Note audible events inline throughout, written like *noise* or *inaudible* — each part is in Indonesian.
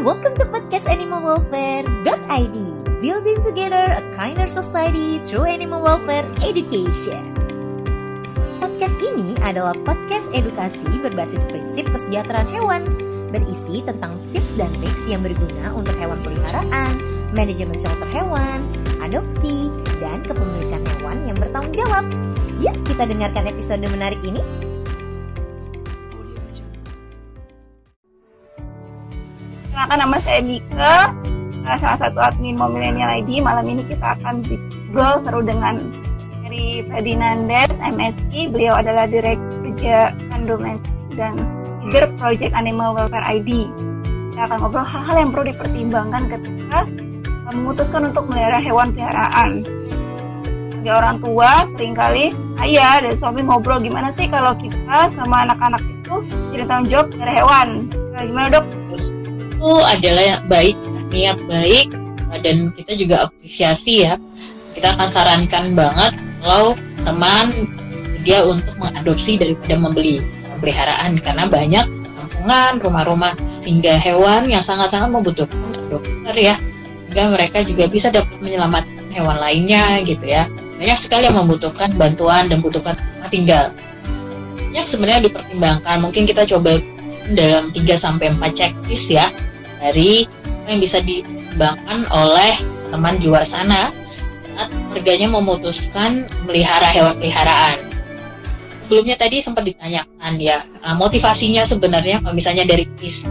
welcome to podcast animalwelfare.id Building together a kinder society through animal welfare education. Podcast ini adalah podcast edukasi berbasis prinsip kesejahteraan hewan Berisi tentang tips dan tips yang berguna untuk hewan peliharaan, manajemen shelter hewan, adopsi, dan kepemilikan hewan yang bertanggung jawab Yuk kita dengarkan episode menarik ini Perkenalkan nama saya Mika, eh, salah satu admin Mau Millennial ID. Malam ini kita akan ngobrol seru dengan Ferry Ferdinandes, MSI. Beliau adalah Direktur Kerja Domestik dan Leader Project Animal Welfare ID. Kita akan ngobrol hal-hal yang perlu dipertimbangkan ketika memutuskan untuk melihara hewan peliharaan. Sebagai orang tua, sering kali ayah dan suami ngobrol gimana sih kalau kita sama anak-anak itu jadi tanggung jawab melihara hewan. Gimana dok? Itu adalah yang baik niat baik dan kita juga apresiasi ya. Kita akan sarankan banget kalau teman dia untuk mengadopsi daripada membeli pemeliharaan karena banyak kampungan rumah-rumah sehingga hewan yang sangat-sangat membutuhkan dokter ya. Sehingga mereka juga bisa dapat menyelamatkan hewan lainnya gitu ya. Banyak sekali yang membutuhkan bantuan dan membutuhkan tempat tinggal. Yang sebenarnya dipertimbangkan mungkin kita coba dalam 3 sampai 4 checklist ya dari yang bisa dikembangkan oleh teman luar sana saat keluarganya memutuskan melihara hewan peliharaan. Sebelumnya tadi sempat ditanyakan ya motivasinya sebenarnya kalau misalnya dari tis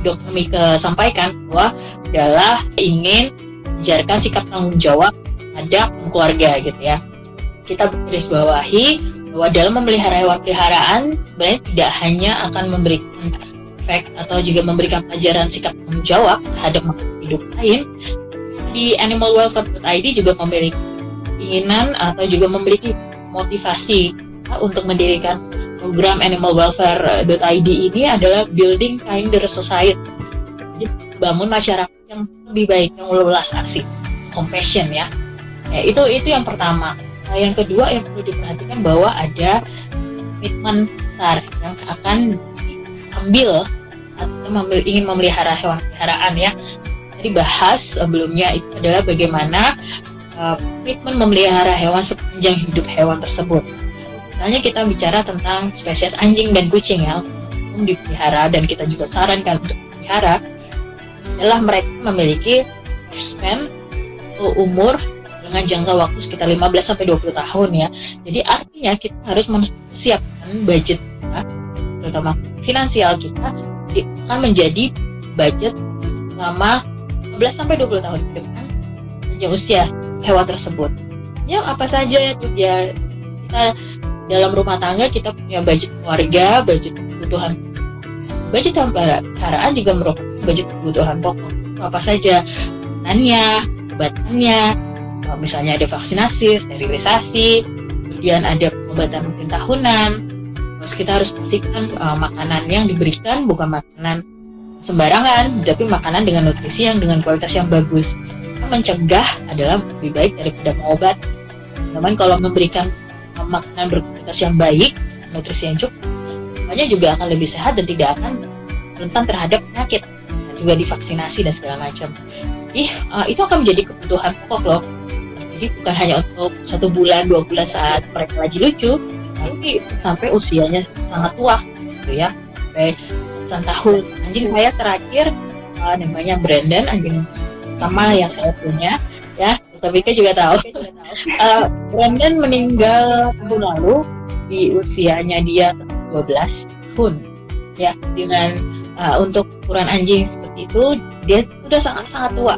dokter Mika sampaikan bahwa adalah ingin menjarkan sikap tanggung jawab pada keluarga gitu ya. Kita garis bawahi bahwa dalam memelihara hewan peliharaan sebenarnya tidak hanya akan memberikan efek atau juga memberikan pelajaran sikap tanggung jawab terhadap makhluk hidup lain di animalwelfare.id juga memiliki keinginan atau juga memiliki motivasi untuk mendirikan program animalwelfare.id ini adalah building kinder society jadi bangun masyarakat yang lebih baik yang belas asih compassion ya. ya itu itu yang pertama nah, yang kedua yang perlu diperhatikan bahwa ada komitmen besar yang akan ambil atau ingin memelihara hewan peliharaan ya. Tadi bahas sebelumnya itu adalah bagaimana uh, memelihara hewan sepanjang hidup hewan tersebut. Misalnya kita bicara tentang spesies anjing dan kucing ya, umum dipelihara dan kita juga sarankan untuk dipelihara adalah mereka memiliki lifespan atau umur dengan jangka waktu sekitar 15 sampai 20 tahun ya. Jadi artinya kita harus mempersiapkan budget kita, terutama finansial kita akan menjadi budget selama 15 sampai 20 tahun ke depan sejak usia hewan tersebut. Ya apa saja itu ya kita dalam rumah tangga kita punya budget keluarga, budget kebutuhan budget peliharaan juga merupakan budget kebutuhan pokok. Apa saja makanannya, obatannya, misalnya ada vaksinasi, sterilisasi, kemudian ada pengobatan rutin tahunan, Terus kita harus pastikan uh, makanan yang diberikan bukan makanan sembarangan, tapi makanan dengan nutrisi yang dengan kualitas yang bagus. Mencegah adalah lebih baik daripada mengobat. Namun kalau memberikan uh, makanan berkualitas yang baik, nutrisi yang cukup, semuanya juga akan lebih sehat dan tidak akan rentan terhadap penyakit. Juga divaksinasi dan segala macam. Jadi uh, itu akan menjadi kebutuhan pokok loh. Jadi bukan hanya untuk satu bulan, dua bulan saat mereka lagi lucu, tapi sampai usianya sangat tua gitu ya. Sampai ratusan tahun. Anjing saya terakhir uh, namanya Brandon anjing pertama yang saya punya ya. Tapi kita juga tahu. Uh, *laughs* Brandon meninggal tahun lalu di usianya dia 12 tahun ya. Dengan uh, untuk ukuran anjing seperti itu dia sudah sangat sangat tua.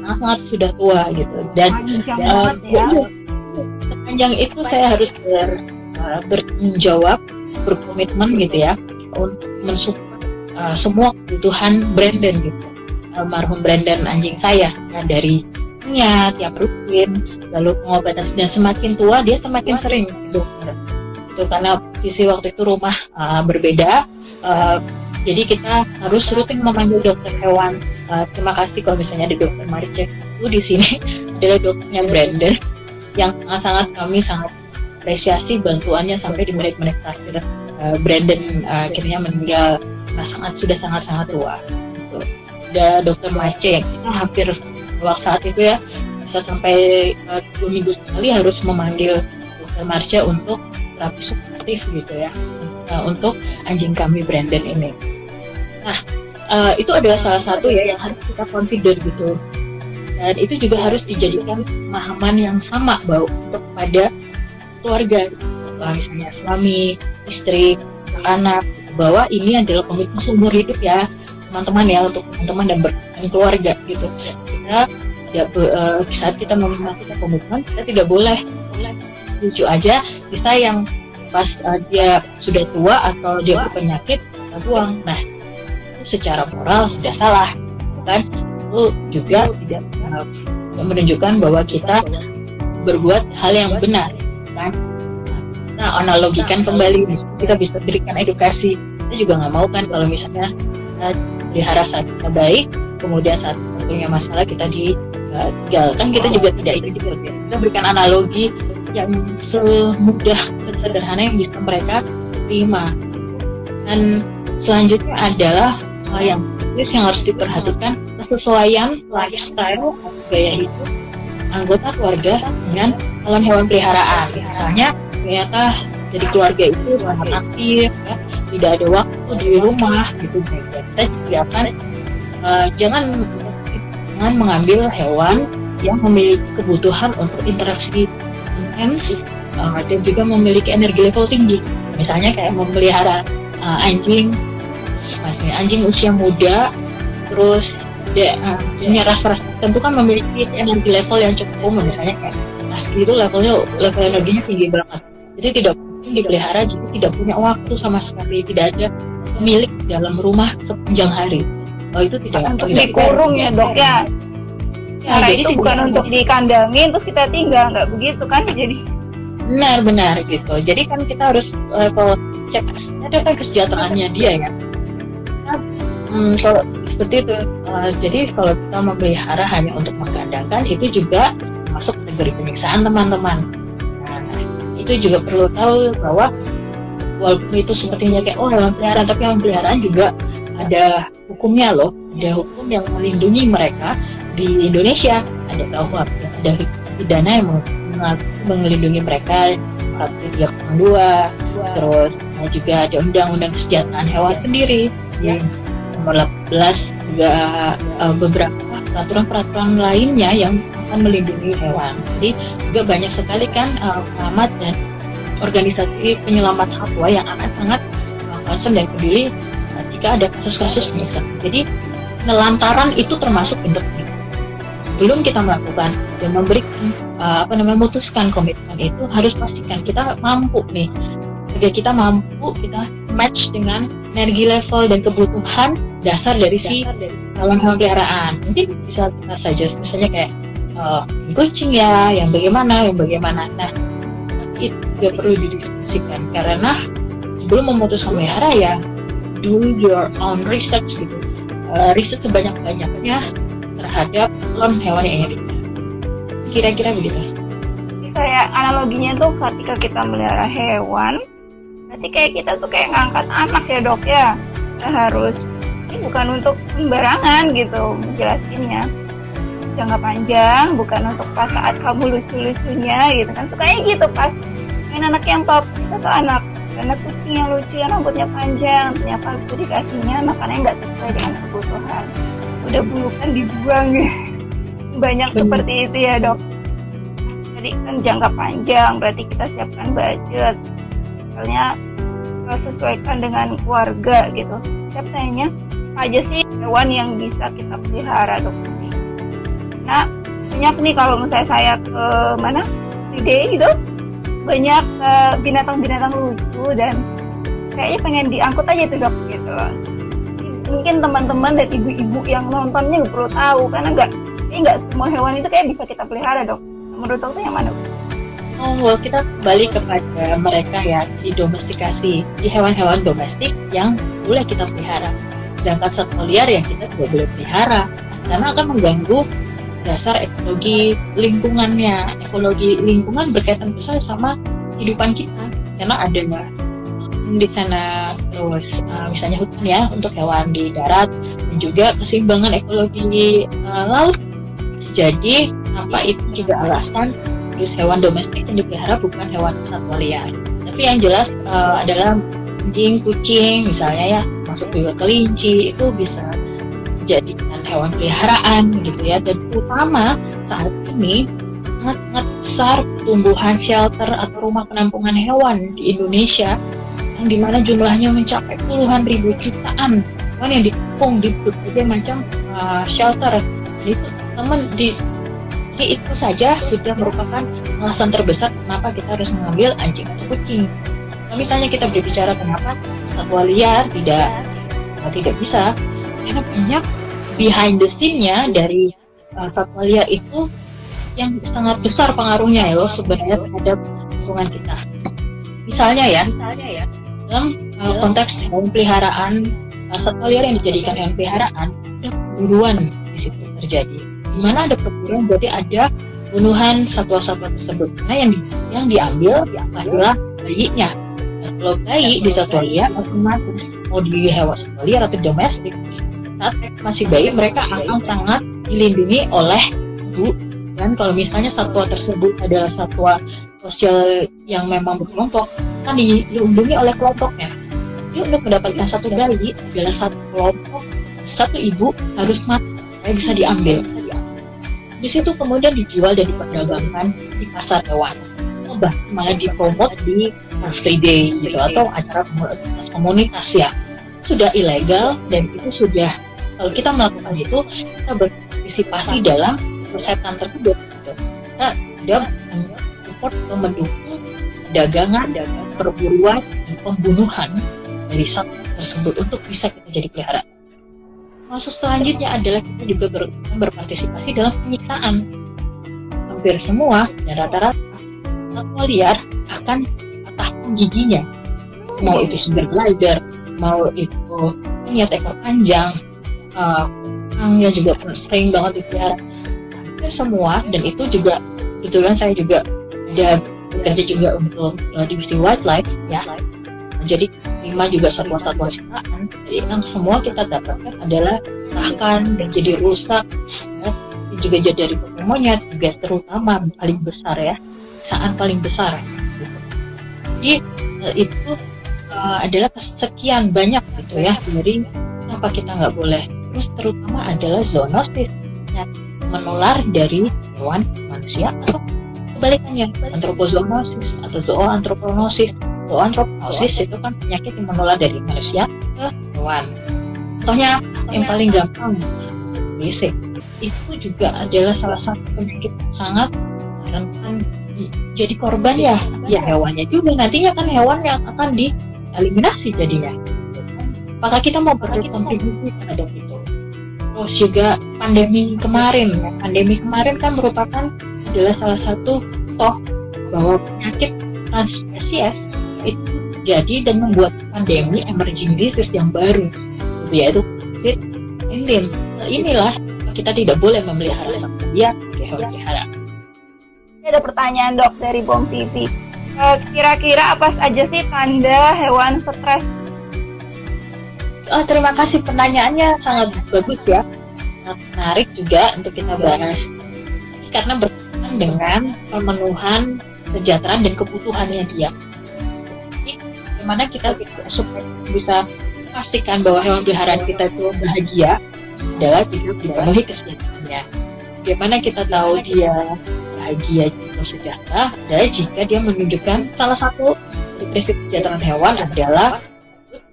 Sangat sangat sudah tua gitu. Dan uh, ya. sepanjang itu saya harus ber, uh, bertanggung jawab, berkomitmen gitu ya untuk mensupport uh, semua kebutuhan Brandon gitu. Almarhum Brandon anjing saya ya, dari nya tiap rutin, lalu pengobatan dan semakin tua dia semakin sering. Itu karena sisi waktu itu rumah uh, berbeda. Uh, jadi kita harus rutin memanggil dokter hewan. Uh, terima kasih kalau misalnya ada dokter Maricek itu di sini *laughs* adalah dokternya Brandon yang sangat-sangat kami sangat apresiasi bantuannya sampai di menit-menit terakhir. Uh, Brandon uh, akhirnya meninggal. Nah, sangat sudah sangat-sangat tua. Gitu. ada dokter Marce yang kita hampir waktu saat itu ya. Bisa sampai uh, dua minggu sekali harus memanggil dokter Marce untuk terapi suportif gitu ya. Nah, untuk anjing kami Brandon ini. Nah uh, itu adalah salah satu ya yang harus kita consider gitu. Dan itu juga harus dijadikan pemahaman yang sama bahwa untuk pada keluarga. Misalnya suami istri anak bahwa ini adalah komitmen seumur hidup ya teman-teman ya untuk teman-teman dan berkeluarga keluarga gitu. Kita tidak uh, saat kita melakukan komitmen kita tidak boleh lucu aja. Bisa yang pas uh, dia sudah tua atau dia berpenyakit kita buang. Nah itu secara moral sudah salah kan? Itu juga tidak uh, menunjukkan bahwa kita berbuat hal yang benar kan? Nah analogikan kembali kita bisa berikan edukasi. Kita juga nggak mau kan kalau misalnya kita pelihara saat kita baik kemudian saat punya masalah kita ditinggalkan kita juga tidak ingin seperti itu. Kita berikan analogi yang semudah sesederhana yang bisa mereka terima. Dan selanjutnya adalah yang yang harus diperhatikan kesesuaian lifestyle atau gaya hidup anggota keluarga dengan hewan-hewan peliharaan. Misalnya ternyata jadi keluarga itu sangat aktif ya tidak ada waktu di rumah gitu. Kita juga akan uh, jangan jangan mengambil hewan yang memiliki kebutuhan untuk interaksi intens uh, dan juga memiliki energi level tinggi. Misalnya kayak memelihara uh, anjing maksudnya anjing usia muda terus dia uh, punya ras-ras tentu kan memiliki energi level yang cukup umum misalnya kayak husky itu levelnya level energinya tinggi banget jadi tidak mungkin dipelihara jika tidak punya waktu sama sekali, tidak ada pemilik dalam rumah sepanjang hari. Oh itu tidak untuk tidak dikurung ya dok ya. ya Karena jadi itu bukan untuk dikandangin terus kita tinggal nggak begitu kan *laughs* jadi. Benar-benar gitu. Jadi kan kita harus level cek ada kan kesejahteraannya dia ya. Nah, hmm, kalau seperti itu, uh, jadi kalau kita memelihara hanya untuk mengandangkan itu juga masuk kategori penyiksaan teman-teman. Itu juga perlu tahu bahwa walaupun itu sepertinya kayak oh hewan peliharaan tapi hewan peliharaan juga ada hukumnya loh. Ada hukum yang melindungi mereka di Indonesia. Ada KUHP ada pidana yang melindungi mereka tiga dua terus juga ada undang-undang kesejahteraan hewan sendiri. Yang nomor 18 juga uh, beberapa peraturan-peraturan lainnya yang akan melindungi hewan. Jadi juga banyak sekali kan uh, pengamat dan organisasi penyelamat satwa yang akan sangat uh, concern dan peduli uh, jika ada kasus-kasus penyiksaan. Jadi nelantaran itu termasuk bentuk penyiksaan. Belum kita melakukan dan memberikan uh, apa namanya memutuskan komitmen itu harus pastikan kita mampu nih agar kita mampu kita match dengan energi level dan kebutuhan dasar dari si hewan-hewan peliharaan. Mungkin bisa kita saja misalnya kayak uh, kucing ya, yang bagaimana, yang bagaimana. Nah, itu juga perlu didiskusikan karena sebelum memutuskan melihara ya do your own research gitu. Uh, riset sebanyak-banyaknya terhadap klon hewan yang ingin Kira-kira begitu. Kayak analoginya tuh ketika kita melihara hewan, kayak kita tuh kayak ngangkat anak ya dok ya. Kita harus ini bukan untuk sembarangan gitu jelasinnya. Jangka panjang bukan untuk pas saat kamu lucu-lucunya gitu kan. Sukanya gitu pas main anak yang top. Kita tuh anak karena kucing yang lucu yang rambutnya panjang ternyata itu dikasihnya makannya nggak sesuai dengan kebutuhan. Udah bulukan dibuang. Ya *laughs* banyak Bener. seperti itu ya dok. Jadi kan jangka panjang berarti kita siapkan budget misalnya eh, sesuaikan dengan keluarga gitu. Saya tanya aja sih hewan yang bisa kita pelihara dok. Nah banyak nih kalau misalnya saya ke mana? Ide gitu. Banyak uh, binatang-binatang lucu dan kayaknya pengen diangkut aja tuh dok gitu. Mungkin teman-teman dan ibu-ibu yang nontonnya perlu tahu karena nggak ini nggak semua hewan itu kayak bisa kita pelihara dok. Menurut dokter yang mana Oh, well, kita kembali kepada mereka ya di domestikasi di hewan-hewan domestik yang boleh kita pelihara. Sedangkan satwa liar yang kita tidak boleh pelihara karena akan mengganggu dasar ekologi lingkungannya ekologi lingkungan berkaitan besar sama kehidupan kita karena adanya di sana terus uh, misalnya hutan ya untuk hewan di darat dan juga keseimbangan ekologi uh, laut. Jadi apa itu juga alasan terus hewan domestik yang dipelihara bukan hewan satwa liar. Tapi yang jelas uh, adalah anjing, kucing misalnya ya, masuk juga kelinci itu bisa dijadikan hewan peliharaan gitu ya dan utama saat ini sangat-sangat besar pertumbuhan shelter atau rumah penampungan hewan di Indonesia yang di mana jumlahnya mencapai puluhan ribu jutaan hewan yang dikepung di berbagai macam uh, shelter dan itu teman di jadi itu saja sudah merupakan alasan terbesar kenapa kita harus mengambil anjing atau kucing. Nah, misalnya kita berbicara kenapa satwa liar tidak tidak bisa, karena banyak behind the scene-nya dari uh, satwa liar itu yang sangat besar pengaruhnya ya loh sebenarnya terhadap lingkungan kita. Misalnya ya, misalnya ya dalam uh, konteks hewan peliharaan uh, satwa liar yang dijadikan hewan peliharaan ada perburuan di situ terjadi. Di mana ada perburuan berarti ada bunuhan satwa-satwa tersebut. Nah yang di, yang diambil ya, pastilah bayinya. Nah, kalau bayi di satwa liar otomatis mau di hewan satwa liar atau domestik saat masih bayi mereka akan sangat dilindungi oleh ibu. Dan kalau misalnya satwa tersebut adalah satwa sosial yang memang berkelompok kan dilindungi oleh kelompoknya. Jadi untuk mendapatkan satu bayi adalah satu kelompok satu ibu harus mati supaya bisa diambil di situ kemudian dijual dan diperdagangkan di pasar hewan bahkan malah dipromot di Free Day gitu atau acara komunitas komunitas ya sudah ilegal dan itu sudah kalau kita melakukan itu kita berpartisipasi dalam persetan tersebut gitu. kita tidak support atau mendukung dagangan dan perburuan dan pembunuhan dari satwa tersebut untuk bisa kita jadi pelihara. Maksud selanjutnya adalah kita juga ber, berpartisipasi dalam penyiksaan. Hampir semua dan rata-rata satwa liar akan patahkan giginya. Mau itu sumber glider, mau itu niat ekor panjang, uh, yang juga sering banget dipelihara hampir semua dan itu juga kebetulan saya juga ada bekerja juga untuk uh, divisi wildlife ya jadi lima juga satwa-satwa sitaan jadi yang semua kita dapatkan adalah bahkan jadi rusak. Ya. juga jadi dari monyet juga terutama paling besar ya saat paling besar. Jadi uh, itu uh, adalah kesekian banyak gitu ya dari kenapa kita nggak boleh. Terus terutama adalah zoonosis yang menular dari hewan manusia atau kebalikannya antropozoonosis atau zooantroponosis zooantroponosis itu kan penyakit yang menular dari manusia ke hewan. Contohnya yang paling gampang basic itu juga adalah salah satu penyakit yang sangat rentan jadi korban ya. Ya hewannya juga. Nantinya kan hewan yang akan dieliminasi jadinya. Apakah kita mau berkontribusi terhadap itu? Terus juga pandemi kemarin. Pandemi kemarin kan merupakan adalah salah satu contoh bahwa penyakit transspesies itu jadi dan membuat pandemi emerging disease yang baru yaitu COVID-19 nah, inilah kita tidak boleh memelihara satwa liar sebagai hewan peliharaan ini ada pertanyaan dok dari Bom TV eh, kira-kira apa saja sih tanda hewan stres Oh, terima kasih pertanyaannya sangat bagus ya. Sangat menarik juga untuk kita bahas. Karena berkaitan dengan pemenuhan kesejahteraan dan kebutuhannya dia. Jadi, bagaimana kita bisa bisa memastikan bahwa hewan peliharaan kita itu bahagia adalah jika dipenuhi kesejahteraannya. Bagaimana kita tahu dia bahagia atau sejahtera adalah jika dia menunjukkan salah satu kesejahteraan hewan adalah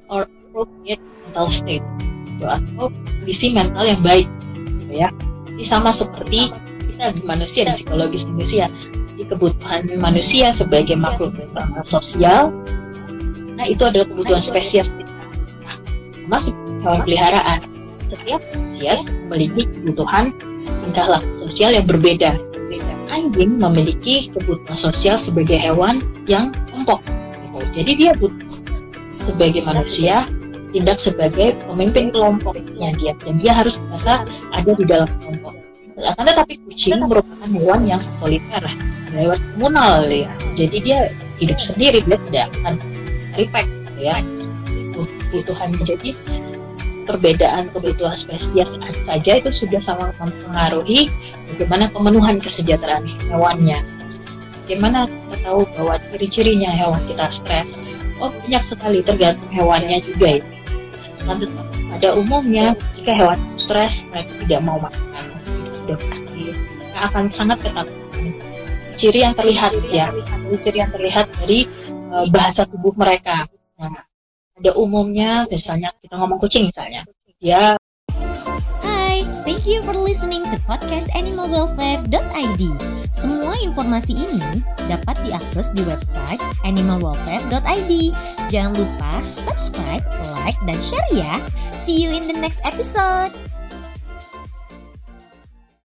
or appropriate mental state gitu, atau kondisi mental yang baik gitu ya ini sama seperti kita di manusia di psikologis manusia di kebutuhan manusia sebagai makhluk sosial nah itu adalah kebutuhan spesies. Seperti hewan peliharaan setiap spesies memiliki kebutuhan tingkah laku sosial yang berbeda. Anjing memiliki kebutuhan sosial sebagai hewan yang kelompok. Jadi dia butuh sebagai manusia tindak sebagai pemimpin kelompoknya dia. Dan dia harus merasa ada di dalam kelompok. Karena tapi kucing merupakan hewan yang soliter, lewat komunal ya. Jadi dia hidup sendiri, dia tidak akan reflect ya. Itu. kebutuhannya jadi perbedaan kebutuhan spesies saja itu sudah sangat mempengaruhi bagaimana pemenuhan kesejahteraan hewannya. Bagaimana kita tahu bahwa ciri-cirinya hewan kita stres? Oh banyak sekali tergantung hewannya juga ya. Pada umumnya jika hewan stres mereka tidak mau makan sudah pasti akan sangat ketakutan. Ciri yang terlihat ya, ciri yang terlihat dari uh, bahasa tubuh mereka. Nah, pada umumnya misalnya kita ngomong kucing misalnya ya Hai, thank you for listening to podcast animalwelfare.id. Semua informasi ini dapat diakses di website animalwelfare.id. Jangan lupa subscribe, like, dan share ya. See you in the next episode.